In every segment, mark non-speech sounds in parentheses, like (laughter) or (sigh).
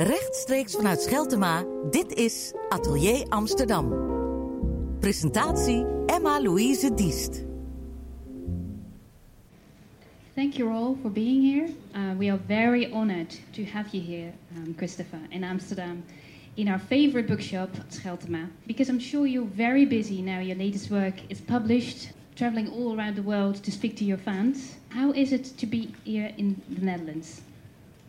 Rechtstreeks vanuit Scheltema, dit is Atelier Amsterdam. Presentatie Emma-Louise Diest. Thank you all for being here. Uh, we are very honored to have you here, um, Christopher, in Amsterdam, in our favorite bookshop, Scheltema, because I'm sure you're very busy now. Your latest work is published, traveling all around the world to speak to your fans. How is it to be here in the Netherlands?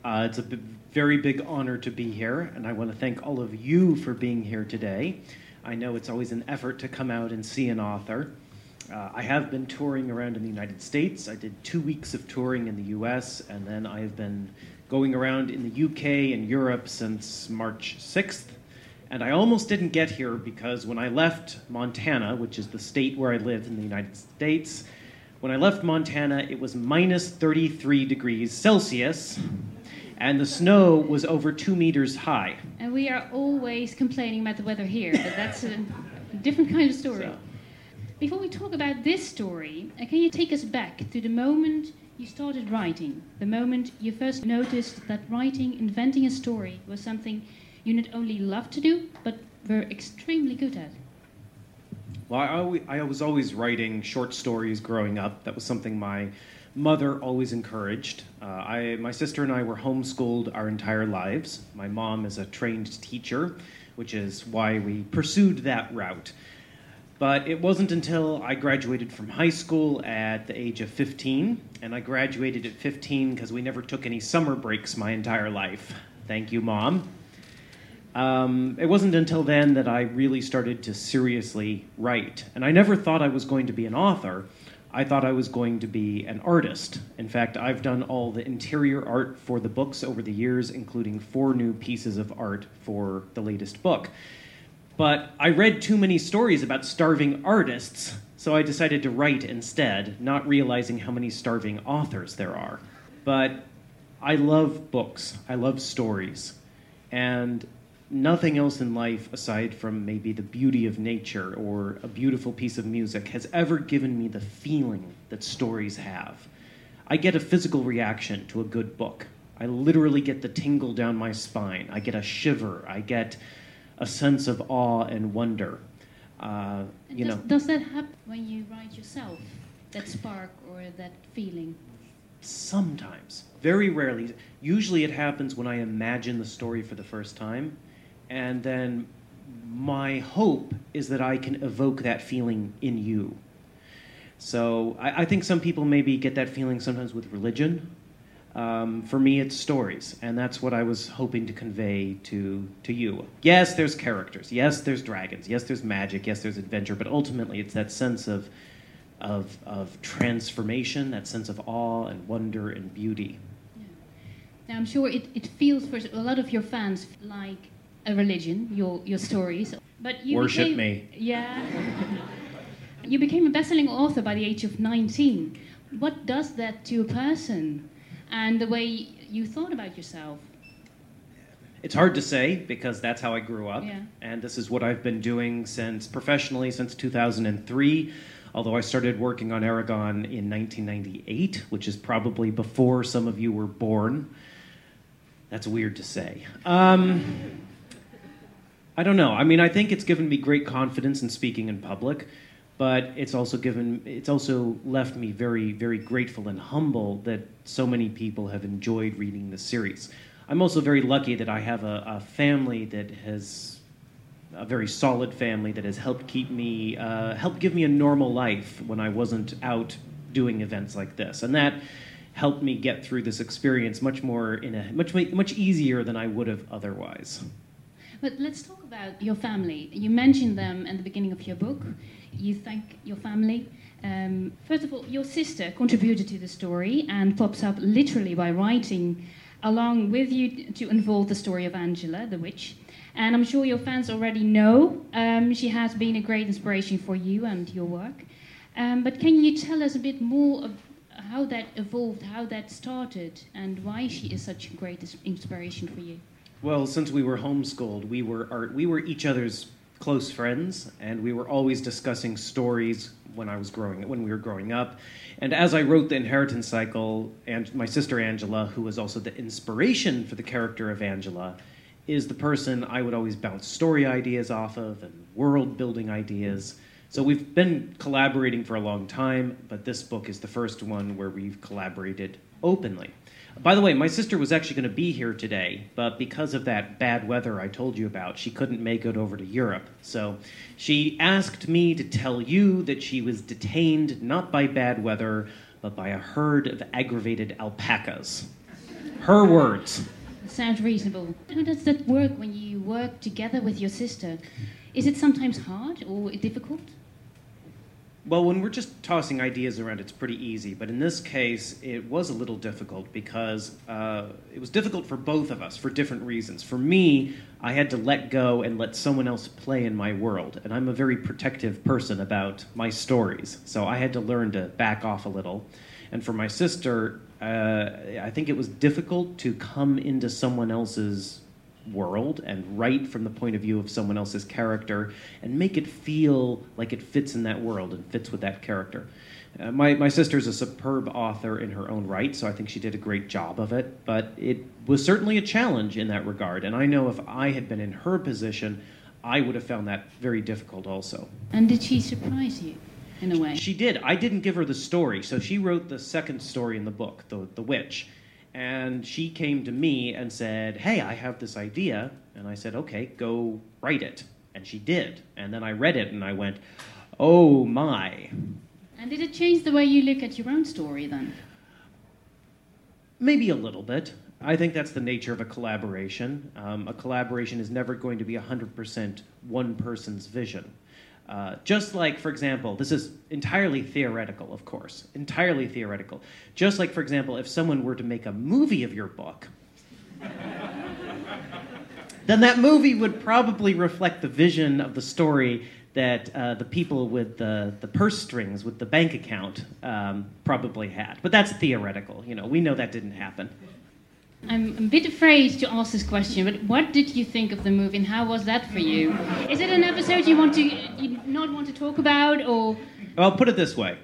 Uh, it's a very big honor to be here, and I want to thank all of you for being here today. I know it's always an effort to come out and see an author. Uh, I have been touring around in the United States. I did two weeks of touring in the US, and then I have been going around in the UK and Europe since March 6th. And I almost didn't get here because when I left Montana, which is the state where I live in the United States, when I left Montana, it was minus 33 degrees Celsius, and the snow was over two meters high. And we are always complaining about the weather here, but that's a different kind of story. So- Before we talk about this story, uh, can you take us back to the moment you started writing? The moment you first noticed that writing, inventing a story, was something you not only loved to do, but were extremely good at? Well, I, always, I was always writing short stories growing up. That was something my mother always encouraged. Uh, I, my sister and I were homeschooled our entire lives. My mom is a trained teacher, which is why we pursued that route. But it wasn't until I graduated from high school at the age of 15, and I graduated at 15 because we never took any summer breaks my entire life. Thank you, Mom. Um, it wasn't until then that I really started to seriously write. And I never thought I was going to be an author. I thought I was going to be an artist. In fact, I've done all the interior art for the books over the years, including four new pieces of art for the latest book. But I read too many stories about starving artists, so I decided to write instead, not realizing how many starving authors there are. But I love books, I love stories, and nothing else in life, aside from maybe the beauty of nature or a beautiful piece of music, has ever given me the feeling that stories have. I get a physical reaction to a good book. I literally get the tingle down my spine. I get a shiver. I get a sense of awe and wonder. Uh, you does, know, does that happen when you write yourself? That spark or that feeling? sometimes, very rarely. Usually, it happens when I imagine the story for the first time, and then my hope is that I can evoke that feeling in you. So I, I think some people maybe get that feeling sometimes with religion. Um, for me, it's stories, and that's what I was hoping to convey to to you. Yes, there's characters. Yes, there's dragons. Yes, there's magic. Yes, there's adventure. But ultimately, it's that sense of of of transformation, that sense of awe and wonder and beauty. Now, I'm sure it, it feels for a lot of your fans like a religion, your, your stories. But you Worship became, me. Yeah. you became a best-selling author by the age of 19. What does that to a person and the way you thought about yourself? It's hard to say because that's how I grew up, Yeah. and this is what I've been doing since professionally since 2003. Although I started working on Eragon in 1998, which is probably before some of you were born. That's weird to say. Um, I don't know. I mean, I think it's given me great confidence in speaking in public, but it's also given it's also left me very very grateful and humble that so many people have enjoyed reading this series. I'm also very lucky that I have a, a family that has a very solid family that has helped keep me uh, helped give me a normal life when I wasn't out doing events like this, and that helped me get through this experience much more in a much much easier than I would have otherwise. But let's talk about your family. You mentioned them at the beginning of your book. You thank your family. Um, first of all, your sister contributed to the story and pops up literally by writing along with you to unfold the story of Angela, the witch. And I'm sure your fans already know um, she has been a great inspiration for you and your work. Um, but can you tell us a bit more of how that evolved, how that started, and why she is such a great inspiration for you? Well, since we were homeschooled, we were our, we were each other's close friends, and we were always discussing stories when I was growing when we were growing up. And as I wrote the inheritance cycle, and my sister Angela, who was also the inspiration for the character of Angela, is the person I would always bounce story ideas off of and world building ideas. So we've been collaborating for a long time, but this book is the first one where we've collaborated openly. By the way, my sister was actually going to be here today, but because of that bad weather I told you about, she couldn't make it over to Europe. So she asked me to tell you that she was detained not by bad weather, but by a herd of aggravated alpacas. Her words. Sounds reasonable. How does that work when you work together with your sister? Is it sometimes hard or difficult? Well, when we're just tossing ideas around, it's pretty easy. But in this case, it was a little difficult because uh, it was difficult for both of us for different reasons. For me, I had to let go and let someone else play in my world. And I'm a very protective person about my stories. So I had to learn to back off a little. And for my sister, uh, I think it was difficult to come into someone else's world and write from the point of view of someone else's character and make it feel like it fits in that world and fits with that character. Uh, my, my sister is a superb author in her own right, so I think she did a great job of it. But it was certainly a challenge in that regard. And I know if I had been in her position, I would have found that very difficult also. And did she surprise you in a way? She did. I didn't give her the story. So she wrote the second story in the book, The, the Witch. And she came to me and said, Hey, I have this idea. And I said, Okay, go write it. And she did. And then I read it and I went, Oh my. And did it change the way you look at your own story then? Maybe a little bit. I think that's the nature of a collaboration. Um, a collaboration is never going to be 100% one person's vision. Uh, just like, for example, this is entirely theoretical, of course, entirely theoretical. Just like, for example, if someone were to make a movie of your book, (laughs) then that movie would probably reflect the vision of the story that uh, the people with the, the purse strings with the bank account um, probably had. But that's theoretical. You know, we know that didn't happen. I'm a bit afraid to ask this question, but what did you think of the movie and how was that for you? Is it an episode you want to you not want to talk about or I'll put it this way.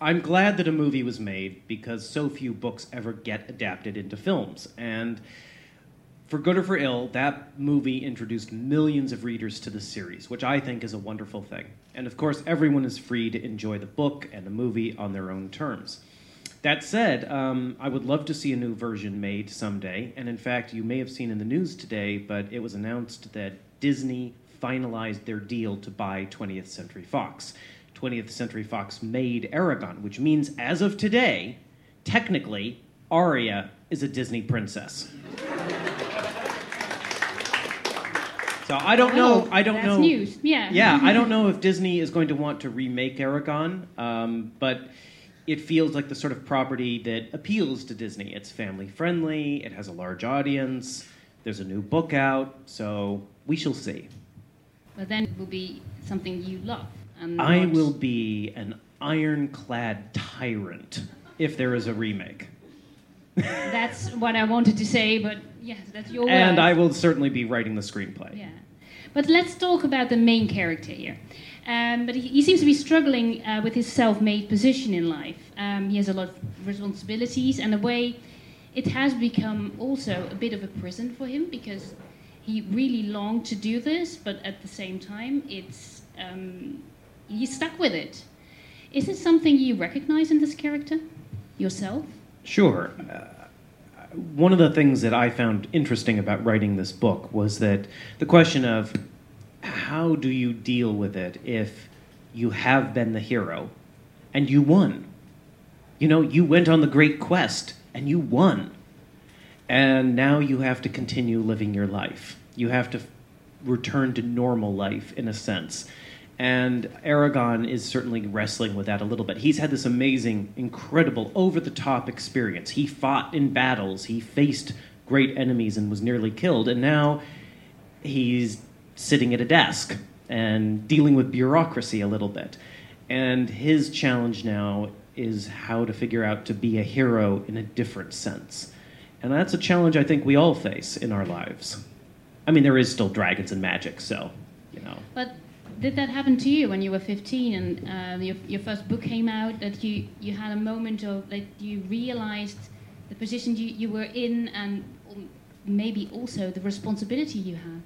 I'm glad that a movie was made because so few books ever get adapted into films. And for good or for ill, that movie introduced millions of readers to the series, which I think is a wonderful thing. And of course, everyone is free to enjoy the book and the movie on their own terms. That said, um, I would love to see a new version made someday. And in fact, you may have seen in the news today, but it was announced that Disney finalized their deal to buy 20th Century Fox. 20th Century Fox made Eragon, which means as of today, technically, Arya is a Disney princess. So I don't know. I don't that's know. news. Yeah. Yeah, I don't (laughs) know if Disney is going to want to remake Eragon, um, but it feels like the sort of property that appeals to Disney. It's family friendly, it has a large audience, there's a new book out, so we shall see. But then it will be something you love. And I not- will be an ironclad tyrant if there is a remake. That's what I wanted to say, but yes, that's your And word. I will certainly be writing the screenplay. Yeah. But let's talk about the main character here. Um, but he, he seems to be struggling uh, with his self made position in life. Um, he has a lot of responsibilities, and a way it has become also a bit of a prison for him because he really longed to do this, but at the same time, it's um, he's stuck with it. Is it something you recognize in this character yourself? Sure. Uh, one of the things that I found interesting about writing this book was that the question of how do you deal with it if you have been the hero and you won? You know, you went on the great quest and you won. And now you have to continue living your life. You have to return to normal life in a sense. And Eragon is certainly wrestling with that a little bit. He's had this amazing, incredible, over the top experience. He fought in battles, he faced great enemies and was nearly killed. And now he's sitting at a desk and dealing with bureaucracy a little bit. And his challenge now is how to figure out to be a hero in a different sense. And that's a challenge I think we all face in our lives. I mean, there is still dragons and magic, so, you know. But did that happen to you when you were 15 and uh, your, your first book came out? That you, you had a moment of that you realized the position you, you were in and um, maybe also the responsibility you had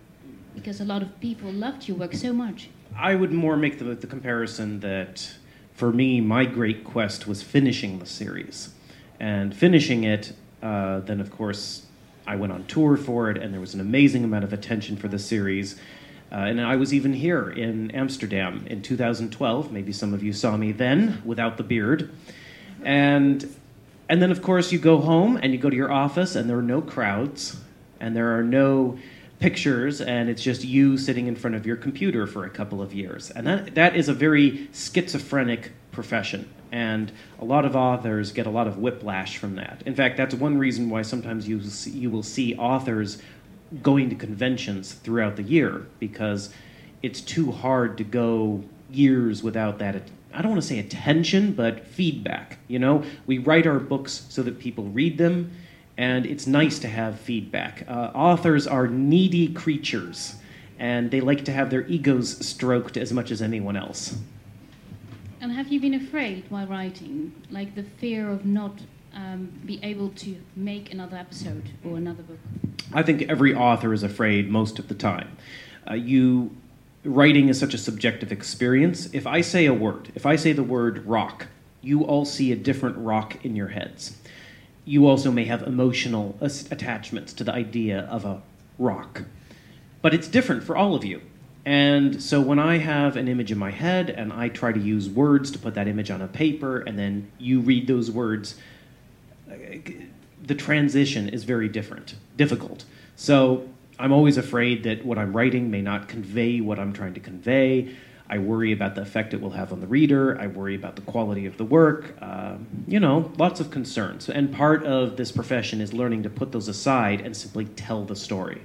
because a lot of people loved your work so much. I would more make the, the comparison that for me, my great quest was finishing the series. And finishing it, uh, then of course, I went on tour for it, and there was an amazing amount of attention for the series. Uh, and I was even here in Amsterdam in 2012. Maybe some of you saw me then without the beard. And, and then, of course, you go home and you go to your office, and there are no crowds, and there are no pictures, and it's just you sitting in front of your computer for a couple of years. And that, that is a very schizophrenic profession. And a lot of authors get a lot of whiplash from that. In fact, that's one reason why sometimes you, you will see authors going to conventions throughout the year because it's too hard to go years without that I don't want to say attention, but feedback. You know, we write our books so that people read them, and it's nice to have feedback. Uh, authors are needy creatures, and they like to have their egos stroked as much as anyone else. And have you been afraid while writing, like the fear of not um, be able to make another episode or another book? I think every author is afraid most of the time. Uh, you writing is such a subjective experience. If I say a word, if I say the word rock, you all see a different rock in your heads. You also may have emotional attachments to the idea of a rock. But it's different for all of you. And so when I have an image in my head and I try to use words to put that image on a paper, and then you read those words, the transition is very different, difficult. So I'm always afraid that what I'm writing may not convey what I'm trying to convey. I worry about the effect it will have on the reader. I worry about the quality of the work. Uh, you know, lots of concerns. And part of this profession is learning to put those aside and simply tell the story.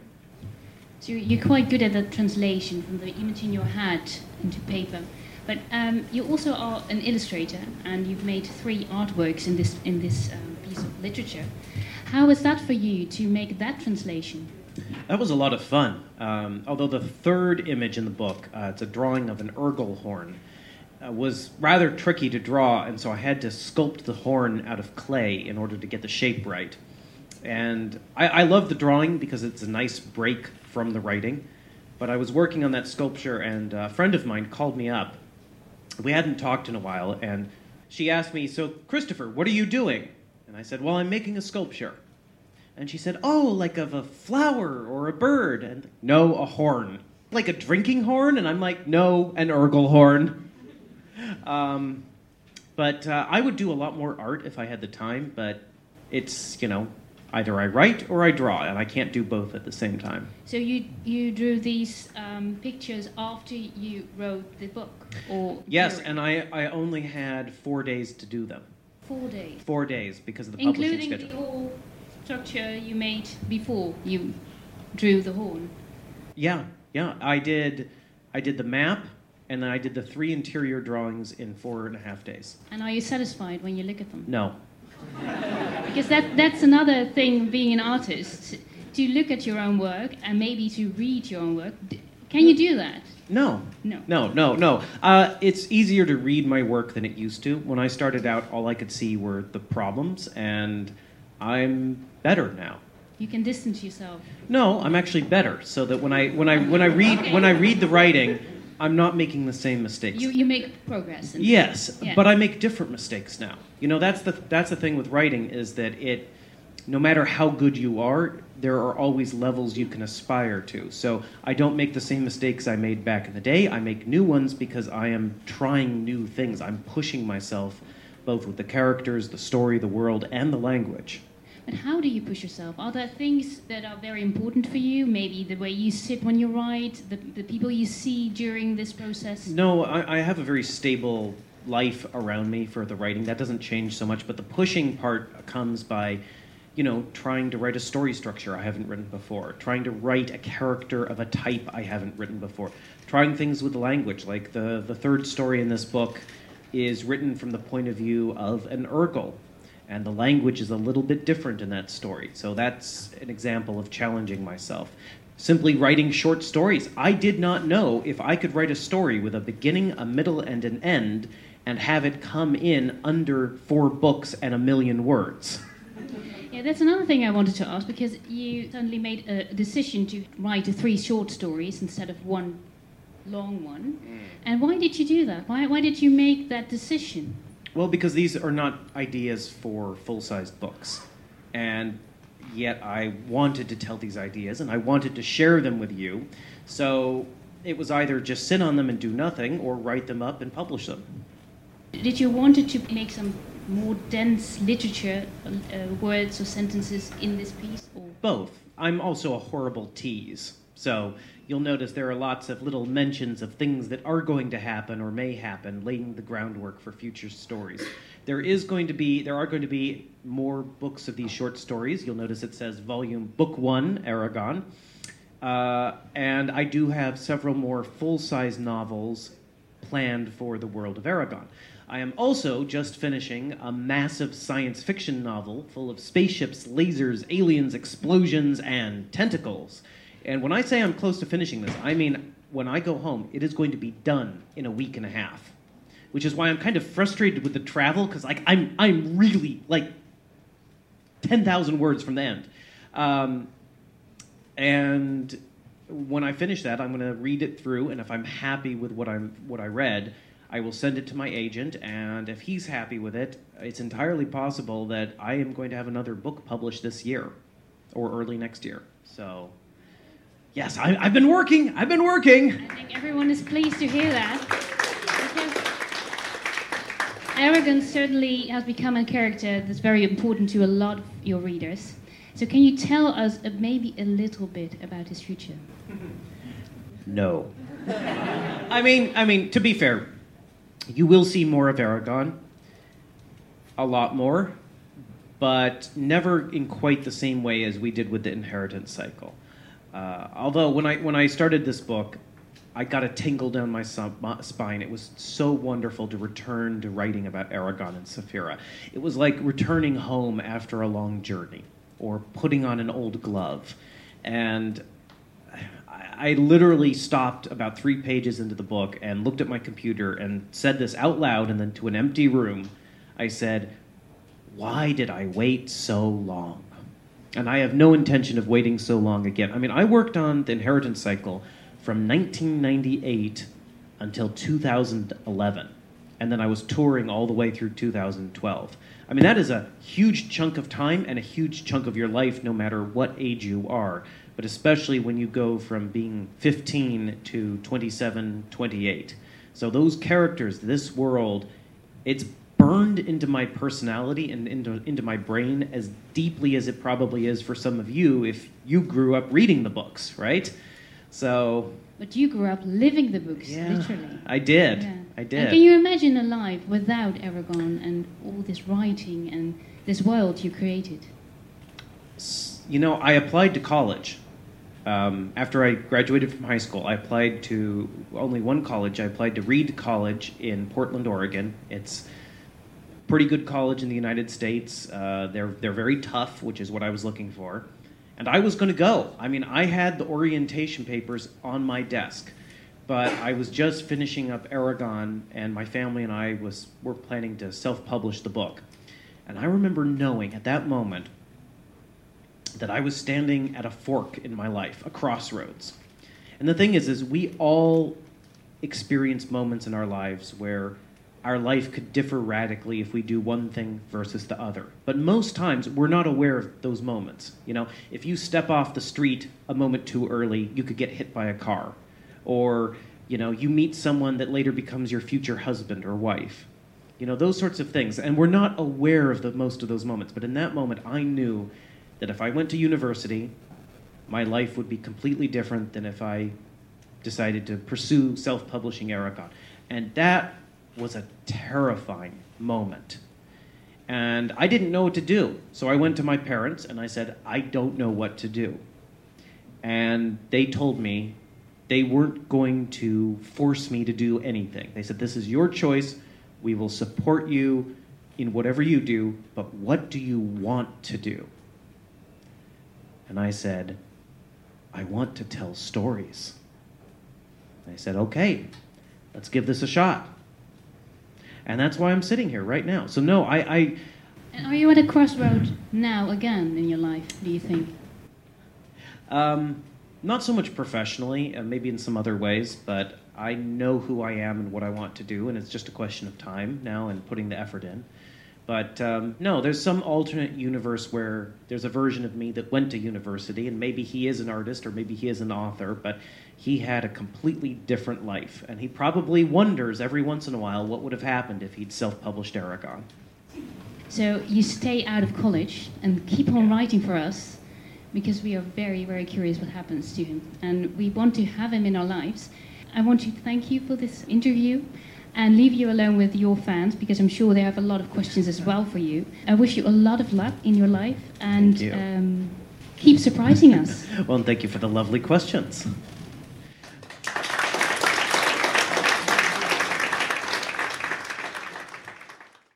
So you're quite good at the translation from the image in your head into paper. But um, you also are an illustrator, and you've made three artworks in this in this um, piece of literature. How was that for you to make that translation? That was a lot of fun. Um, although the third image in the book, uh, it's a drawing of an Urgal horn, uh, was rather tricky to draw, and so I had to sculpt the horn out of clay in order to get the shape right. And I, I love the drawing because it's a nice break from the writing. But I was working on that sculpture, and a friend of mine called me up. We hadn't talked in a while, and she asked me, So, Christopher, what are you doing? And I said, Well, I'm making a sculpture. And she said, Oh, like of a flower or a bird. And no, a horn. Like a drinking horn? And I'm like, No, an Urgal horn. Um, but uh, I would do a lot more art if I had the time, but it's, you know, either I write or I draw, and I can't do both at the same time. So you you drew these um, pictures after you wrote the book, or yes, and I I only had four days to do them. Four days. Four days because of the Including publishing schedule. the whole structure you made before you drew the horn. Yeah, yeah. I did. I did the map, and then I did the three interior drawings in four and a half days. And are you satisfied when you look at them? No. because that that's another thing being an artist to look at your own work and maybe to read your own work. Can you do that? No. No. No, no, no. Uh, it's easier to read my work than it used to. When I started out, all I could see were the problems, and I'm better now. You can distance yourself. No, I'm actually better. So that when I when I when I read okay. when I read the writing, I'm not making the same mistakes. You you make progress. yes, yeah. but I make different mistakes now. You know, that's the that's the thing with writing is that it, no matter how good you are, there are always levels you can aspire to. So I don't make the same mistakes I made back in the day. I make new ones because I am trying new things. I'm pushing myself both with the characters, the story, the world, and the language. But how do you push yourself? Are there things that are very important for you? Maybe the way you sit when you write, the, the people you see during this process? No, I, I have a very stable life around me for the writing. That doesn't change so much, but the pushing part comes by you know, trying to write a story structure I haven't written before, trying to write a character of a type I haven't written before, trying things with language. Like the, the third story in this book is written from the point of view of an Urgal, and the language is a little bit different in that story. So that's an example of challenging myself. Simply writing short stories. I did not know if I could write a story with a beginning, a middle, and an end and have it come in under four books and a million words. Yeah, that's another thing I wanted to ask because you suddenly made a decision to write three short stories instead of one long one. Mm. And why did you do that? Why, why did you make that decision? Well, because these are not ideas for full sized books. And yet I wanted to tell these ideas and I wanted to share them with you. So it was either just sit on them and do nothing or write them up and publish them. Did you wanted to make some more dense literature, uh, words or sentences in this piece? Or? Both. I'm also a horrible tease. So you'll notice there are lots of little mentions of things that are going to happen or may happen, laying the groundwork for future stories. There is going to be there are going to be more books of these short stories. You'll notice it says volume book one, Eragon. Uh, and I do have several more full size novels planned for the world of Eragon. I am also just finishing a massive science fiction novel full of spaceships, lasers, aliens, explosions, and tentacles. And when I say I'm close to finishing this, I mean when I go home, it is going to be done in a week and a half. Which is why I'm kind of frustrated with the travel because like I'm I'm really like ten thousand words from the end. Um, and when I finish that, I'm going to read it through, and if I'm happy with what I'm what I read, I will send it to my agent, and if he's happy with it, it's entirely possible that I am going to have another book published this year or early next year. So Yes, I, have been working. I've been working. I think everyone is pleased to hear that. Eragon certainly has become a character that's very important to a lot of your readers. So, can you tell us maybe a little bit about his future? (laughs) No. I mean, I mean, to be fair, you will see more of Eragon, a lot more, but never in quite the same way as we did with the inheritance cycle. Uh, although when I when I started this book, I got a tingle down my spine. It was so wonderful to return to writing about Eragon and Saphira. It was like returning home after a long journey, or putting on an old glove. And I, literally stopped about three pages into the book and looked at my computer and said this out loud, and then to an empty room, I said, "Why did I wait so long?" And I have no intention of waiting so long again. I mean, I worked on the inheritance cycle from 1998 until 2011. And then I was touring all the way through 2012. I mean, that is a huge chunk of time and a huge chunk of your life, no matter what age you are. But especially when you go from being 15 to 27, 28. So those characters, this world, it's burned into my personality and into, into my brain as deeply as it probably is for some of you if you grew up reading the books, right? So. But you grew up living the books, yeah, literally. I did. Yeah. I did. And can you imagine a life without Eragon and all this writing and this world you created? You know, I applied to college. Um, after I graduated from high school, I applied to only one college. I applied to Reed College in Portland, Oregon. It's pretty good college in the United States. Uh, they're they're very tough, which is what I was looking for. And I was going to go. I mean, I had the orientation papers on my desk, but I was just finishing up Eragon, and my family and I was were planning to self-publish the book. And I remember knowing at that moment that I was standing at a fork in my life, a crossroads. And the thing is, is we all experience moments in our lives where our life could differ radically if we do one thing versus the other. But most times we're not aware of those moments. You know, if you step off the street a moment too early, you could get hit by a car. Or, you know, you meet someone that later becomes your future husband or wife. You know, those sorts of things. And we're not aware of the most of those moments. But in that moment I knew that if I went to university, my life would be completely different than if I decided to pursue self-publishing Eragon. And that was a terrifying moment. And I didn't know what to do. So I went to my parents and I said, I don't know what to do. And they told me they weren't going to force me to do anything. They said, This is your choice. We will support you in whatever you do, but what do you want to do? And I said, I want to tell stories. They said, Okay, let's give this a shot and that's why I'm sitting here right now. So no, I, I And are you at a crossroad now again in your life, do you think? Um, not so much professionally, uh, maybe in some other ways, but I know who I am and what I want to do, and it's just a question of time now and putting the effort in. But um, no, there's some alternate universe where there's a version of me that went to university, and maybe he is an artist or maybe he is an author, but he had a completely different life. And he probably wonders every once in a while what would have happened if he'd self published Eragon. So you stay out of college and keep on writing for us because we are very, very curious what happens to him. And we want to have him in our lives. I want to thank you for this interview and leave you alone with your fans because I'm sure they have a lot of questions as well for you. I wish you a lot of luck in your life and um, keep surprising us. (laughs) well, and thank you for the lovely questions.